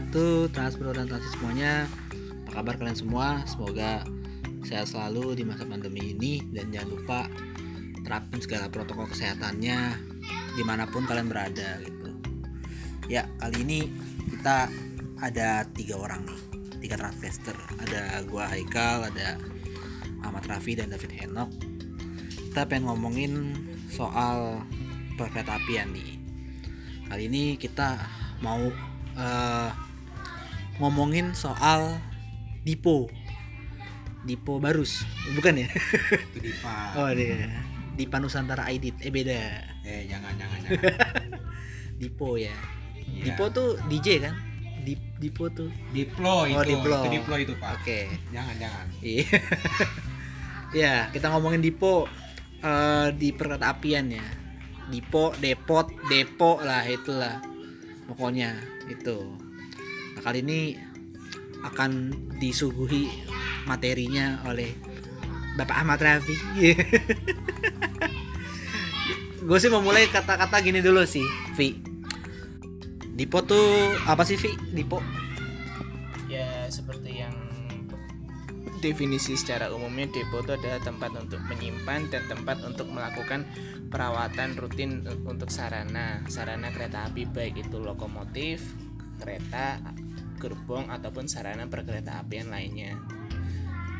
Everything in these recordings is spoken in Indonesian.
wabarakatuh dan transit semuanya. Apa kabar kalian semua? Semoga sehat selalu di masa pandemi ini. Dan jangan lupa terapin segala protokol kesehatannya Di mana pun kalian berada gitu. Ya kali ini kita ada tiga orang nih Tiga transvester. Ada gua Haikal, ada Ahmad Raffi dan David Henok. Kita pengen ngomongin soal perkereta apian nih. Kali ini kita mau eh, ngomongin soal Dipo. Dipo Barus, bukan ya? itu Dipa Oh dia. Dipa Nusantara Aidit. Eh beda. eh jangan jangan jangan Dipo ya. Iya. Dipo tuh DJ kan? Dip, Dipo tuh. Diplo itu Oh, Diplo. itu Diplo itu pak Oke. jangan jangan Iya. ya, kita ngomongin Dipo eh, di apian ya. Dipo, depot, depo lah itulah. Pokoknya itu. Nah, kali ini akan disuguhi materinya oleh Bapak Ahmad Rafi. Gue sih mau mulai kata-kata gini dulu sih, Vi. Dipo tuh apa sih, Vi? Dipo? ya seperti yang definisi secara umumnya depo itu adalah tempat untuk menyimpan dan tempat untuk melakukan perawatan rutin untuk sarana sarana kereta api baik itu lokomotif kereta gerbong ataupun sarana perkereta apian lainnya.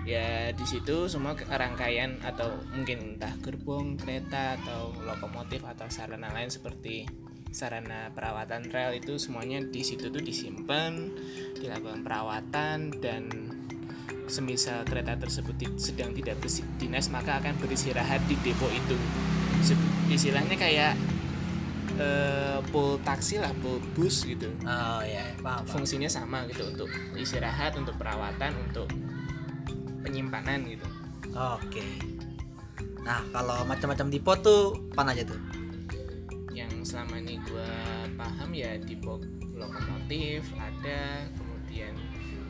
Ya di situ semua rangkaian atau mungkin entah gerbong kereta atau lokomotif atau sarana lain seperti sarana perawatan rel itu semuanya di situ tuh disimpan dilakukan perawatan dan semisal kereta tersebut sedang tidak bersih dinas maka akan beristirahat di depo itu. Istilahnya kayak eh, pool taksi lah pool bus gitu Oh ya, paham. fungsinya sama gitu untuk istirahat untuk perawatan untuk penyimpanan gitu Oke. Nah, kalau macam-macam Dipo tuh apa aja tuh? yang selama ini gue paham ya depo lokomotif ada kemudian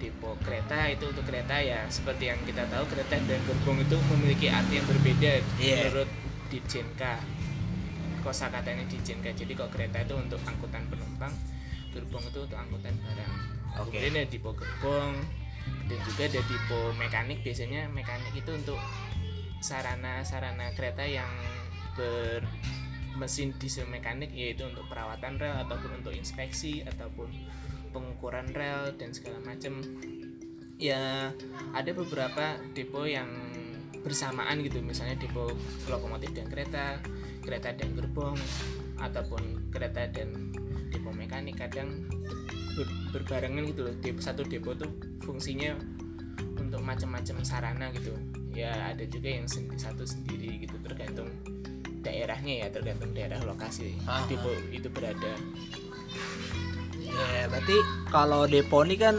depo kereta itu untuk kereta ya seperti yang kita tahu kereta dan gerbong itu memiliki arti yang berbeda Iya. menurut Ditjenka kosakatanya Ditjenka jadi kalau kereta itu untuk angkutan penumpang gerbong itu untuk angkutan barang. Oke. kemudian ada depo gerbong dan juga ada depo mekanik. Biasanya mekanik itu untuk sarana-sarana kereta yang ber mesin diesel mekanik yaitu untuk perawatan rel ataupun untuk inspeksi ataupun pengukuran rel dan segala macam ya ada beberapa depo yang bersamaan gitu. Misalnya depo lokomotif dan kereta kereta dan gerbong ataupun kereta dan depo mekanik kadang ber- berbarengan gitu loh depo satu depo tuh fungsinya untuk macam-macam sarana gitu ya ada juga yang sen- satu sendiri gitu tergantung daerahnya ya tergantung daerah lokasi Aha. depo itu berada Ya, berarti kalau Depo ini kan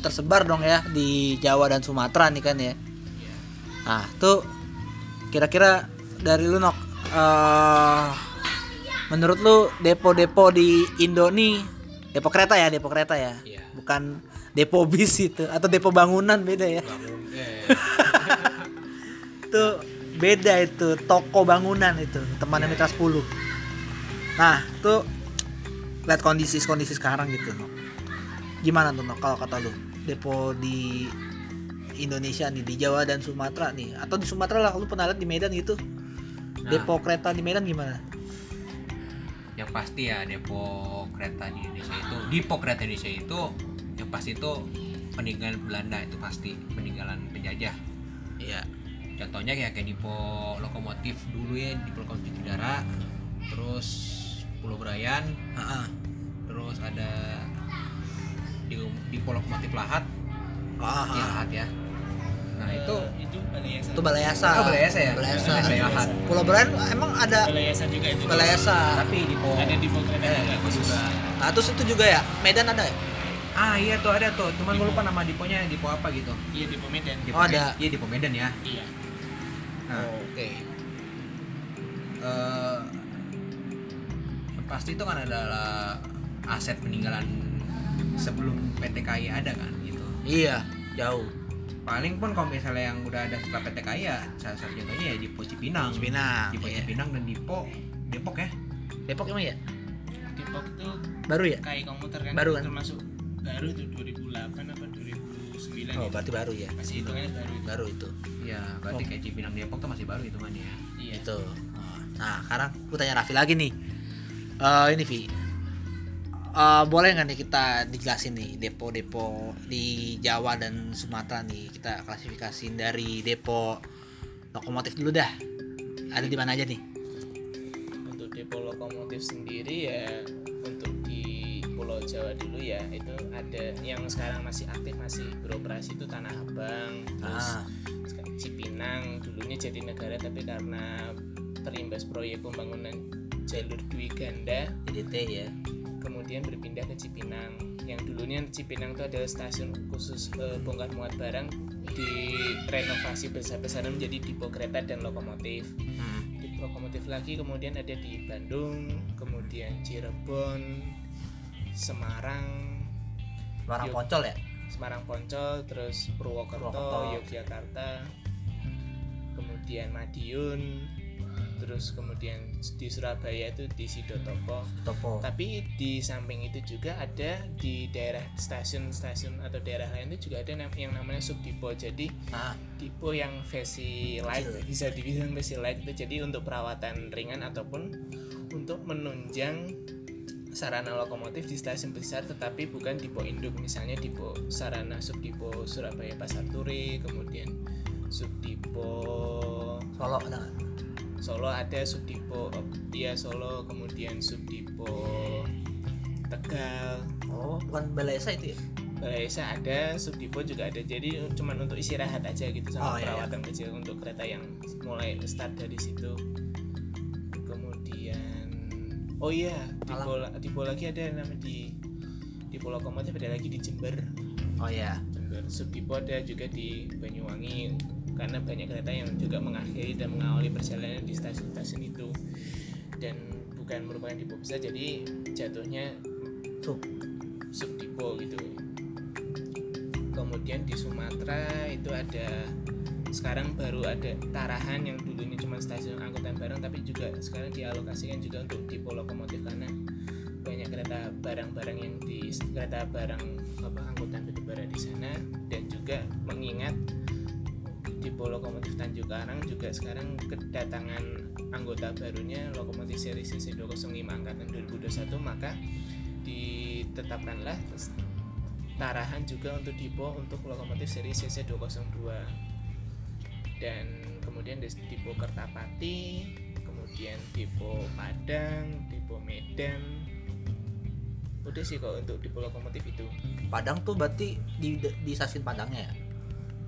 tersebar dong ya di Jawa dan Sumatera nih kan ya. Nah, tuh kira-kira dari lu nok eh, menurut lu depo-depo di Indo nih depo kereta ya, depo kereta ya. Iya. Bukan depo bis itu atau depo bangunan beda ya. bangun eh itu beda itu toko bangunan itu temannya Iya, Mitra 10 nah tuh lihat kondisi kondisi sekarang gitu no. gimana tuh no, kalau kata lu depo di Indonesia nih di Jawa dan Sumatera nih atau di Sumatera lah lu pernah lihat di Medan gitu Nah. depo kereta di Medan gimana? Yang pasti ya depo kereta di Indonesia itu depo kereta Indonesia itu yang pasti itu peninggalan Belanda itu pasti peninggalan penjajah. Iya. Contohnya kayak kayak depo lokomotif dulu ya depo lokomotif udara terus Pulau Brayan terus ada di depo lokomotif Lahat. Ah, ya Lahat ya nah itu itu balayasa itu Balayasa Oh, Balayasa ya? Balayasa. Balayasa. Pulau Brayan emang ada balayasa juga itu. Balayasa tapi depo ada depo kereta eh, juga khusus. Nah terus itu juga ya? Medan ada ya? Ah iya tuh ada tuh. Cuman gue lupa nama deponya depo apa gitu. Iya depo Medan. Oh, ada. iya depo Medan ya. Iya. Nah. Oke. Eh, yang pasti itu kan adalah aset peninggalan sebelum PT KAI ada kan gitu. Iya jauh paling pun kalau misalnya yang udah ada setelah PT KAI ya salah satu contohnya ya Depo Cipinang Cipinang Depo iya. Cipinang dan Depo Depok ya Depok emang ya Depok itu baru ya kayak komuter kan Baru kan? termasuk baru tuh 2008 apa 2009 oh itu. berarti baru ya masih hitungannya baru itu. baru itu Iya, berarti kayak Cipinang Depok tuh masih baru hitungannya ya. Iya. itu Oh, nah sekarang aku tanya Raffi lagi nih Eh ini Vi Eh, boleh nggak nih kita dijelasin nih depo-depo di Jawa dan Sumatera nih? Kita klasifikasiin dari depo lokomotif dulu dah. Ada di mana aja nih? Untuk depo lokomotif sendiri ya untuk di Pulau Jawa dulu ya itu ada yang sekarang masih aktif masih beroperasi itu Tanah Abang, terus ah. Cipinang dulunya Jatinegara tapi karena terimbas proyek pembangunan jalur Dwi Ganda DDT ya kemudian berpindah ke Cipinang yang dulunya Cipinang itu adalah stasiun khusus eh, bongkar muat barang direnovasi besar-besaran menjadi depo kereta dan lokomotif Hmm. Depo lokomotif lagi kemudian ada di Bandung kemudian Cirebon Semarang Semarang. Poncol ya Semarang Poncol terus Purwokerto, Purwokerto. Yogyakarta kemudian Madiun terus kemudian di Surabaya itu di Sidotopo. Topo tapi di samping itu juga ada di daerah stasiun-stasiun atau daerah lain itu juga ada yang namanya subdipo. Jadi ah. Dipo yang versi light bisa dibilang versi light itu. Jadi untuk perawatan ringan ataupun untuk menunjang sarana lokomotif di stasiun besar tetapi bukan dipo induk. Misalnya dipo sarana subdipo Surabaya Pasar Turi kemudian subdipo Solo ada nggak Solo ada subdipo dia Solo kemudian subdipo Tegal oh bukan Balesa itu ya Balai Esa ada, Subdipo juga ada. Jadi cuman untuk istirahat aja gitu Oh, sama iya, perawatan kecil untuk kereta yang mulai start dari situ. Kemudian oh iya, di Pola lagi ada nama di di Pulau Lokomotif ada lagi di Jember. oh ya Jember. Subdipo ada juga di Banyuwangi karena banyak kereta yang juga mengakhiri dan mengawali perjalanan di stasiun-stasiun itu dan bukan merupakan dipo besar jadi jatuhnya Sub. subdipo gitu kemudian di Sumatera itu ada sekarang baru ada Tarahan yang dulunya cuma stasiun angkutan barang tapi juga sekarang dialokasikan juga untuk dipo lokomotif karena banyak kereta barang-barang yang di kereta barang apa angkutan batubara di sana dan juga mengingat dipo lokomotif Tanjung Karang juga sekarang kedatangan anggota barunya lokomotif seri CC205 angkatan 2021 maka ditetapkanlah tarahan juga untuk dipo untuk lokomotif seri CC202 dan kemudian di dipo Kertapati kemudian dipo Padang dipo Medan. Udah sih kok untuk dipo lokomotif itu. Padang tuh berarti di di stasiun Padangnya ya?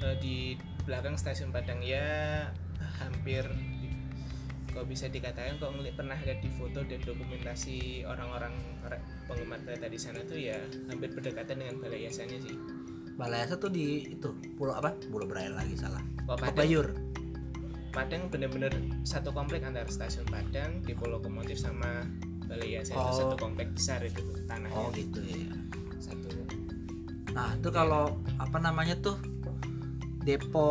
Eh, di belakang stasiun Padang ya hampir kalau bisa dikatakan kalau ngeliat pernah lihat di foto dan dokumentasi orang-orang penggemar kereta di sana tuh ya hampir berdekatan dengan balai yasanya sih. Balesa tuh di itu pulau apa pulau Berayal lagi salah oh, Padang, Bayur Padang bener-bener satu komplek antara stasiun Padang, depo lokomotif sama balai yasa itu Oh. satu komplek besar itu tanahnya oh gitu ya satu. nah itu kalau apa namanya tuh depo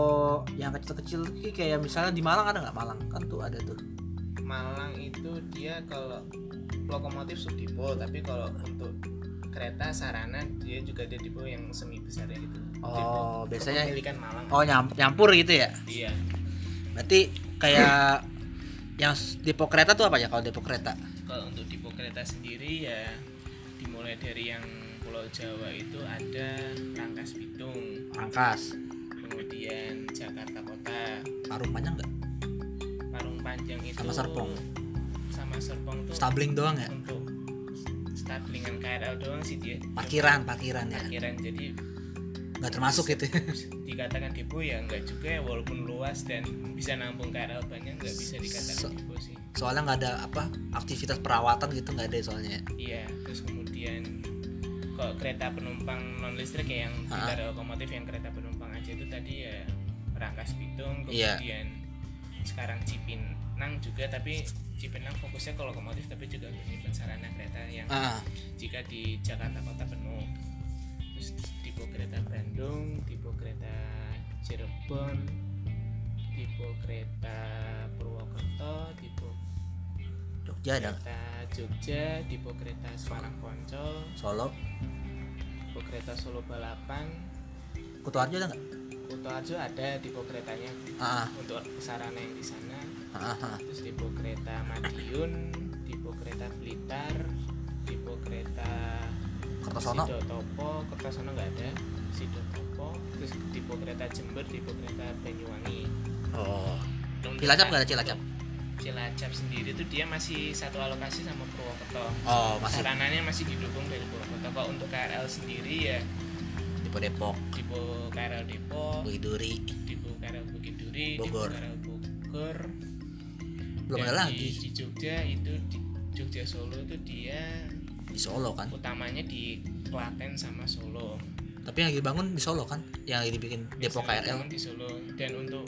yang kecil-kecil kayak misalnya di Malang ada nggak Malang kan tuh ada tuh Malang itu dia kalau lokomotif subdipo tapi kalau untuk kereta sarana dia juga ada depo yang semi besar ya gitu. Oh, biasanya- kepemilikan Malang. oh nyam- nyampur gitu ya Iya. berarti kayak yang depo kereta tuh apa ya kalau depo kereta Kalau untuk depo kereta sendiri ya dimulai dari yang Pulau Jawa itu ada Rangkas Bitung, Rangkas kemudian Jakarta Kota, Parung panjang nggak? Parung Panjang itu Sama Serpong. Sama Serpong tuh stabling doang ya? untuk staplingan KRL doang sih dia. parkiran parkiran ya? Parkiran jadi nggak termasuk gitu dikatakan depo ya enggak juga ya walaupun luas dan bisa nampung KRL banyak nggak bisa So- dikatakan depo sih. soalnya nggak ada apa aktivitas perawatan gitu nggak ada soalnya iya terus kemudian kalau kereta penumpang non listrik ya yang tidak ada lokomotif yang kereta penumpang itu tadi ya Rangkas Bitung Iya. kemudian sekarang Cipinang juga tapi Cipinang fokusnya ke lokomotif tapi juga menyimpan sarana kereta yang ah. jika di Jakarta kota penuh. Terus tipe kereta Bandung tipe kereta Cirebon tipe kereta Purwokerto tipe Jogja ada? kereta Jogja tipe kereta Semarang Poncol Solo. depo kereta Solo Balapan. Kutu Arjo ada nggak Kuto Arjo ada depo keretanya. Ah untuk sarana yang di sana. Ah, terus depo kereta Madiun depo kereta Blitar depo kereta Kertosono? Sidotopo. Kertosono nggak ada. Sidotopo. Terus depo kereta Jember depo kereta Banyuwangi. Oh. Untuk Cilacap nggak ada Cilacap. Cilacap? Sendiri tuh dia masih satu alokasi sama Purwokerto. Oh masih. Sarananya masih didukung dari Purwokerto. Kalau untuk KRL sendiri ya Depo Depok. Depo KRL Depok. Bukit Duri depo KRL Bukit Duri Bogor. depo KRL Bogor. Belum Dan ada lagi. di Jogja itu di Jogja Solo itu dia di Solo kan? utamanya di Klaten sama Solo. Tapi yang lagi dibangun di Solo kan? Yang lagi dibikin Depo Biasanya KRL di Solo. Dan untuk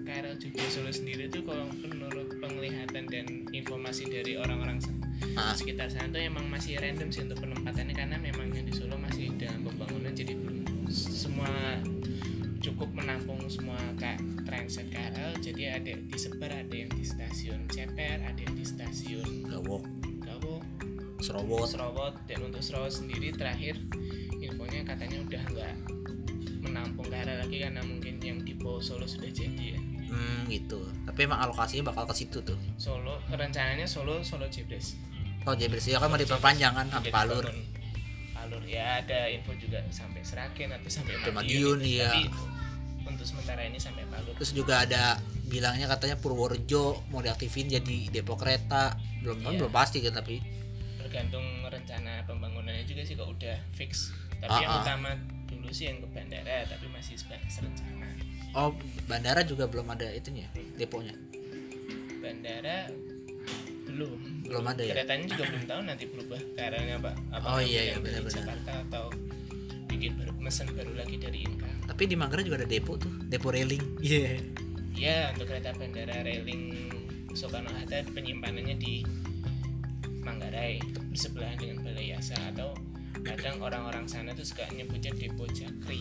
KRL Jogja Solo sendiri itu kalau menurut penglihatan dan informasi dari orang-orang se- Ah. sekitar sana tuh emang masih random sih untuk penempatannya. Karena memang yang di Solo masih dalam semua cukup menampung semua kayak transit KRL jadi ada disebar ada yang di stasiun Ceper ada yang di stasiun Gawok. Gawo Serobot. Serowot dan untuk Serowot sendiri terakhir infonya katanya udah nggak menampung KRL lagi karena mungkin yang di Solo sudah jadi ya. Hmm gitu. Tapi emang alokasinya bakal ke situ tuh. Solo rencananya Solo Solo Jebres. Oh jadi bersih kan mau diperpanjang kan sampai Palur Palur ya ada info juga sampai Seragen atau sampai Madiun, Madiun, iya. tapi untuk sementara ini sampai Palur terus juga ada bilangnya katanya Purworejo mau diaktifin jadi depo kereta. Belum Iya. belum pasti kan tapi. Tergantung rencana pembangunannya juga sih kalau udah fix. Tapi Ah, yang ah. utama dulu sih yang ke bandara tapi masih sebatas rencana. Oh bandara juga belum ada itunya deponya? Bandara belum belum ada ya? Keretanya juga belum tahu nanti berubah KRL-nya pak. Apa Oh, iya, iya, yang dari benar-benar. Jakarta atau bikin baru mesen baru lagi dari Inka. Tapi di Manggarai juga ada depo tuh depo railing. Iya. Ya untuk kereta bandara railing Soekarno Hatta penyimpanannya di Manggarai bersebelahan dengan Balai Yasa. Atau kadang orang-orang sana tuh suka nyebutnya depo Jakri.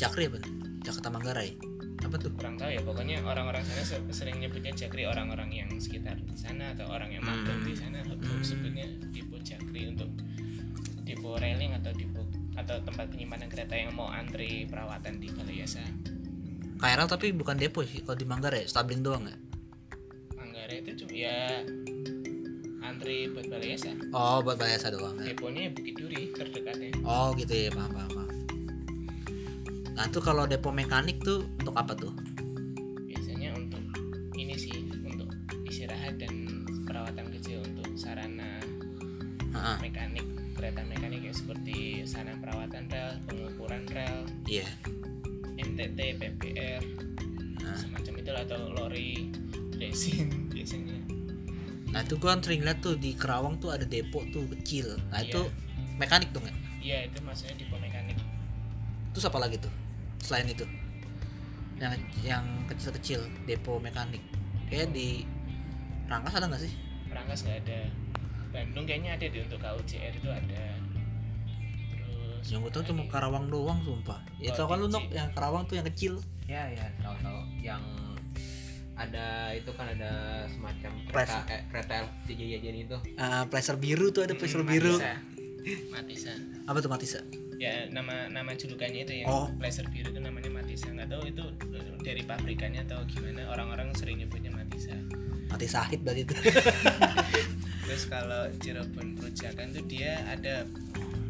Jakri apa? Tuh? Jakarta Manggarai apa tuh kurang tahu ya pokoknya orang-orang sana se- sering nyebutnya Jakri orang-orang yang sekitar di sana atau orang yang magang Hmm. di sana Hmm. sebutnya depo Jakri untuk depo railing atau depo atau tempat penyimpanan kereta yang mau antri perawatan di Balai Yasa KRL tapi bukan depo sih kalau di Manggarai stabling doang ya Manggarai itu cuma ya antri buat Balai Yasa oh buat Balai Yasa doang ya. deponya Bukit Duri terdekatnya oh gitu ya paham, paham. Nah tuh kalau depo mekanik tuh untuk apa tuh? Biasanya untuk ini sih untuk istirahat dan perawatan kecil untuk sarana Ah, ah, mekanik kereta mekanik ya seperti sarana perawatan rel pengukuran rel iya. MTT PPR Nah. semacam itu atau lori resin biasanya. Nah itu gua sering lihat tuh di Kerawang tuh ada depo tuh kecil. Nah Iya. itu mekanik dong ya iya itu maksudnya depo mekanik. Terus apa lagi tuh selain itu. Yang yang kecil-kecil depo mekanik. Kayak di Rangkas ada nggak sih? Rangkas nggak ada. Bandung kayaknya ada di untuk KUCR itu ada. Terus yang gue apa cuma? Karawang doang sumpah. Ya tau kan lu nok yang Karawang tuh yang kecil. Ya ya tahu tahu yang ada itu kan ada semacam kereta eh, kereta jajan itu. Ah, placer biru tuh ada placer Hmm, biru. Matisa. Matisa. Apa tuh Matisa ya nama nama julukannya itu yang Oh. laser biru itu namanya Matisa. Nggak tahu itu eh, dari pabrikannya atau gimana? Orang-orang sering nyebutnya Matisa. Mati sahid berarti itu. Terus kalau Cirebon Perujakan tuh dia ada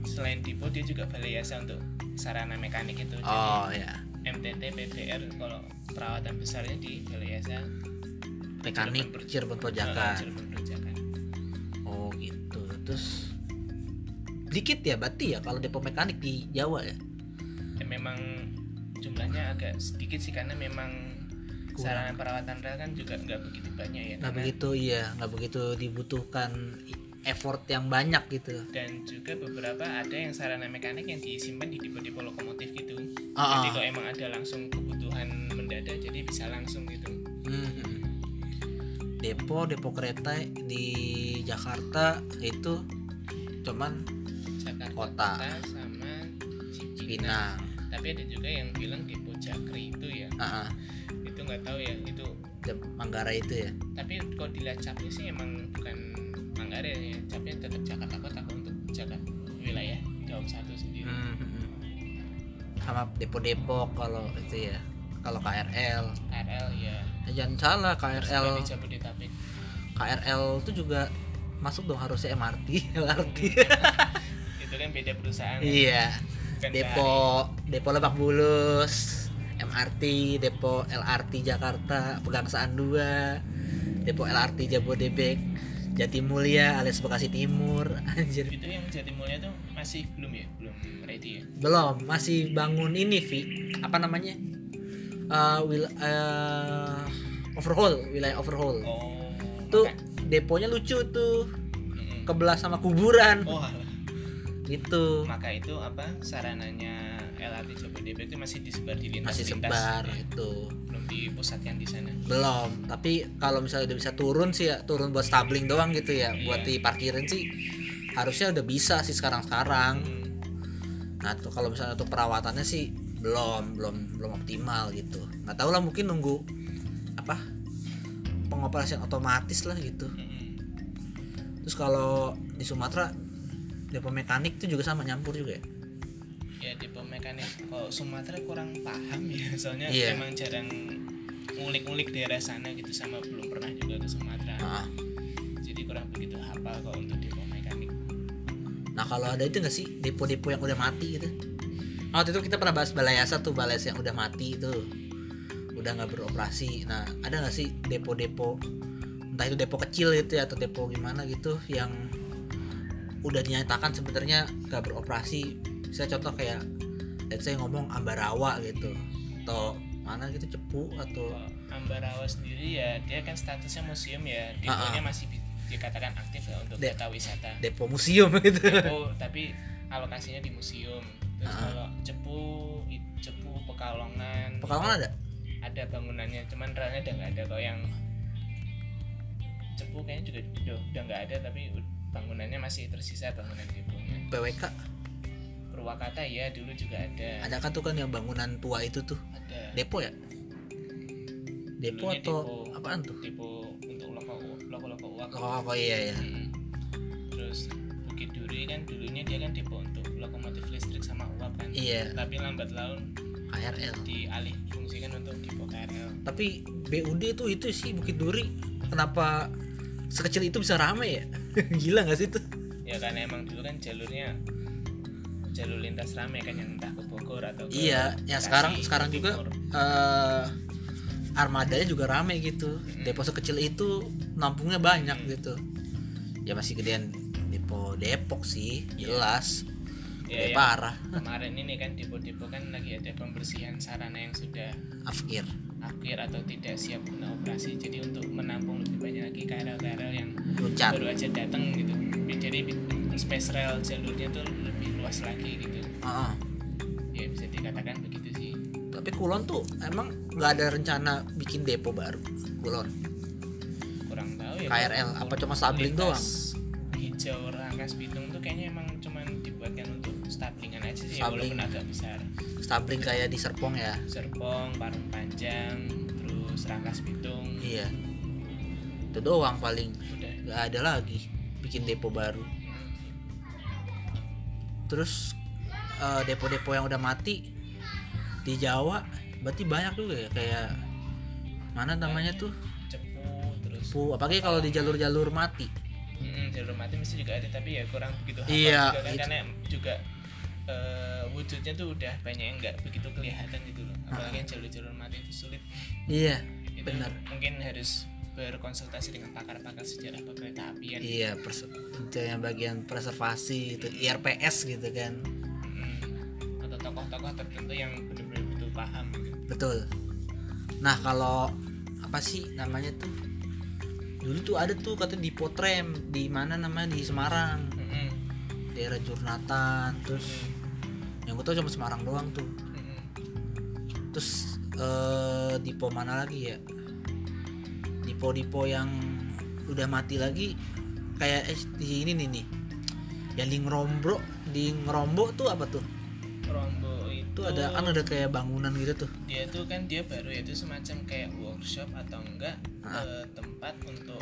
selain depo dia juga balai yasa untuk sarana mekanik itu. Oh jadi ya MTT PPR kalau perawatan besarnya di balai yasa mekanik Cirebon Perujakan oh gitu. Terus dikit ya berarti ya kalau depo mekanik di Jawa ya ya memang jumlahnya agak sedikit sih karena memang Kurang. sarana perawatan rel kan juga nggak begitu banyak ya nggak begitu iya nggak begitu dibutuhkan effort yang banyak gitu dan juga beberapa ada yang sarana mekanik yang disimpan di depo-depo lokomotif gitu Ah, jadi ah. kalau emang ada langsung kebutuhan mendadak jadi bisa langsung gitu Hmm. depo depo kereta di Jakarta itu cuman Jakarta Kota. sama Cipinang. Pinang. Tapi ada juga yang bilang depo Jakri itu ya. Ah, ah. itu nggak tahu ya itu Manggarai itu ya? Tapi kalau dilihat capnya sih emang bukan Manggarai ya capnya tetap Jakarta Kota untuk Jakarta wilayah Daup satu sendiri. Hmm, hmm, hmm. sama depo-depo kalau itu ya kalau KRL KRL ya Eh, jangan salah KRL di KRL itu juga masuk dong harusnya MRT LRT beda perusahaan. Iya. Depo depo Lebak Bulus MRT depo LRT Jakarta Pegangsaan 2 depo LRT Jabodebek Jatimulya alias Bekasi Timur. Anjir. Itu yang Jatimulya tuh masih belum ya? Belum ready ya? Belum masih bangun ini Vi. Apa namanya? Eh wil eh, overhaul wilayah overhaul. Oh tuh maka- deponya lucu tuh. Kebelah sama kuburan. Oh alah. Gitu maka itu apa sarananya LRT Jabodebek itu masih disebar di lintas masih lintas, sebar ya. itu belum dipusatkan di sana belum tapi kalau misalnya udah bisa turun sih ya turun buat stabling doang gitu ya Iya. buat diparkirin sih harusnya udah bisa sih sekarang sekarang Hmm. nah tuh kalau misalnya untuk perawatannya sih belum belum belum optimal gitu nggak tahu lah mungkin nunggu apa pengoperasian otomatis lah gitu Mm-mm. terus kalau di Sumatera depo mekanik tuh juga sama nyampur juga ya? Ya depo mekanik. Kalau Sumatera kurang paham ya soalnya Iya. emang jarang ngulik-ngulik daerah sana gitu sama belum pernah juga ke Sumatera. Nah, jadi kurang begitu hafal kalau untuk depo mekanik. Nah kalau ada itu nggak sih? Depo-depo yang udah mati gitu? Nah, waktu itu kita pernah bahas balai asa tuh balai yang udah mati itu. Udah nggak beroperasi. Nah ada nggak sih depo-depo entah itu depo kecil gitu ya atau depo gimana gitu yang udah dinyatakan sebenarnya nggak beroperasi. Saya contoh kayak let's say ngomong Ambarawa gitu atau mana gitu Cepu atau Ambarawa sendiri ya dia kan statusnya museum ya. Deponya masih bi- dikatakan aktif ya untuk De- data wisata. depo museum gitu. Depo tapi alokasinya di museum. Terus Ah. kalau cepu cepu pekalongan. Pekalongan ada? Ada bangunannya cuman relnya udah nggak ada. Kalau yang cepu kayaknya juga udah nggak ada tapi bangunannya masih tersisa bangunan deponya PWK Purwakarta ya dulu juga ada. Ada kan tuh kan yang bangunan tua itu tuh? Ada. Depo ya? Depo Dulunya atau depo. apaan tuh? Depo untuk loko loko loko uang. Oh, oh iya ya terus Bukit Duri kan dulunya dia kan depo untuk lokomotif listrik sama uap kan. Iya. Tapi lambat laun KRL dialih fungsikan untuk depo KRL tapi BUD tuh itu sih Bukit Duri. Kenapa sekecil itu bisa rame ya gila nggak sih tuh ya karena emang dulu kan jalurnya jalur lintas rame kan yang entah ke Bogor atau ke iya yang Bekasi, sekarang sekarang juga eh armadanya juga rame gitu. Mm. depo sekecil itu nampungnya banyak Mm. gitu. Ya masih gedean depo Depok sih Iya. jelas. Ya, yang parah. Kemarin ini kan depo-depo kan lagi ada pembersihan sarana yang sudah afkir akhir atau tidak siap guna operasi. Jadi untuk menampung lebih banyak lagi KRL-KRL yang luncat baru aja datang gitu. Jadi space rail jalurnya tuh lebih luas lagi gitu. Heeh. ya bisa dikatakan begitu sih. Tapi Kulon tuh emang nggak ada rencana bikin depo baru Kulon? Kurang tahu ya KRL, apa cuma stabling lintas hijau Rangkas Bitung tuh kayaknya emang cuman dibuatkan untuk stablingan aja sih Stabling. walaupun agak besar. Stabling kayak di Serpong ya? Serpong Parung Panjang terus Rangkas Bitung. Iya. Itu doang paling. Udah. Nggak ada lagi bikin depo baru. Terus eh, depo-depo yang udah mati di Jawa berarti banyak juga ya? Kayak mana namanya tuh? Cepu terus Pu, apalagi kalau di jalur-jalur mati. Mm, jalur mati mesti juga ada tapi ya kurang begitu hafal Iya, juga kan, itu. karena juga eh, wujudnya tuh udah banyak yang nggak begitu kelihatan gitu loh. Apalagi yang jalur-jalur mati itu sulit. Iya itu Benar. mungkin harus berkonsultasi dengan pakar-pakar sejarah perkereta apian iya. Pers- yang bagian preservasi itu IRPS gitu kan. Mm, atau tokoh-tokoh tertentu yang benar-benar betul paham. Gitu. betul. Nah kalau apa sih namanya tuh? Dulu tuh ada tuh kata di Potrem di mana namanya di Semarang. Mm-mm, daerah Jurnatan terus yang gue tau cuma Semarang doang tuh. Terus eh dipo mana lagi ya? Dipo-dipo yang udah mati lagi kayak eh, di ini nih nih. Yang di Ngerombro di Ngerombo tuh apa tuh? Rombo itu ada kan ada kayak bangunan gitu tuh. Dia tuh kan dia baru ya, itu semacam kayak workshop atau enggak Ah. eh, tempat untuk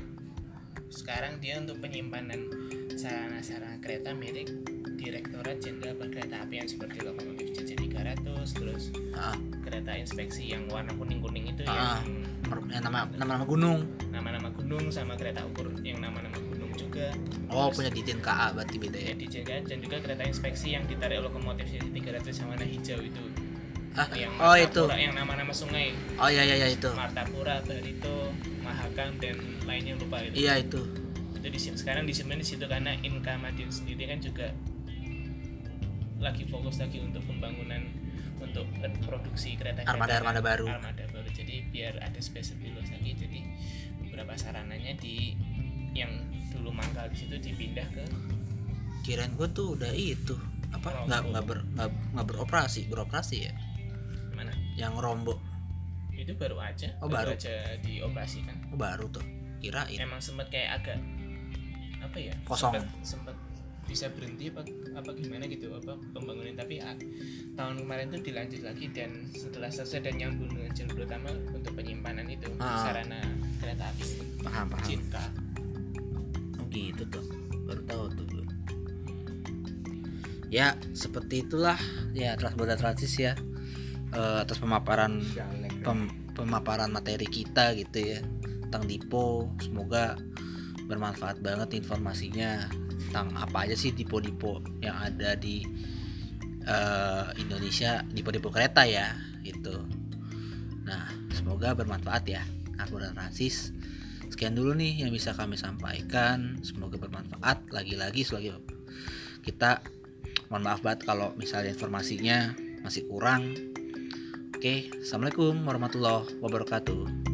sekarang dia untuk penyimpanan sarana-sarana kereta milik Direktorat Jenderal Perkereta Apian seperti lokomotif JJ300 terus Ah, kereta inspeksi yang warna kuning-kuning itu Ah. yang yang nama nama-nama gunung. nama-nama gunung sama kereta ukur yang nama-nama gunung juga Oh, Terus- punya Ditin KA berarti beda ya. ya di JJ dan juga kereta inspeksi yang ditarik lokomotif JJ300 yang warna hijau itu Ah, yang oh itu. Yang nama-nama sungai Oh iya iya iya itu. Martapura, Barito, Mahakam dan lainnya lupa itu. Iya itu. Itu di sini sekarang disimpan di situ karena Inka Madin sendiri kan juga lagi fokus lagi untuk pembangunan untuk produksi kereta Armada-armada baru. Armada baru. Jadi biar ada space lebih luas lagi. Jadi beberapa sarananya di yang dulu mangkal di situ dipindah ke Kirain gue tuh udah itu apa nggak nggak ber nggak beroperasi beroperasi ya mana? yang rombo Itu baru aja. Oh, baru. aja dioperasikan. oh, baru tuh kirain emang sempat kayak agak apa ya Kosong. sempat bisa berhenti apa apa gimana gitu apa pembangunan. Tapi ah, tahun kemarin tuh dilanjut lagi dan setelah selesai dan nyambung dengan jalur utama untuk penyimpanan itu Ah. sarana kereta api. Paham paham. Cinta. Oh gitu tuh. Baru tahu tuh ya seperti itulah. Ya transborder transis ya Eh, atas pemaparan pem- pemaparan materi kita gitu ya tentang Dipo. Semoga bermanfaat banget informasinya tentang apa aja sih Dipo-Dipo yang ada di eh, Indonesia Dipo-Dipo kereta ya gitu. Nah semoga bermanfaat ya Transborder Transis sekian dulu nih yang bisa kami sampaikan. Semoga bermanfaat. Lagi-lagi selagi kita mohon maaf banget kalau misalnya informasinya masih kurang. Oke, assalamualaikum warahmatullahi wabarakatuh.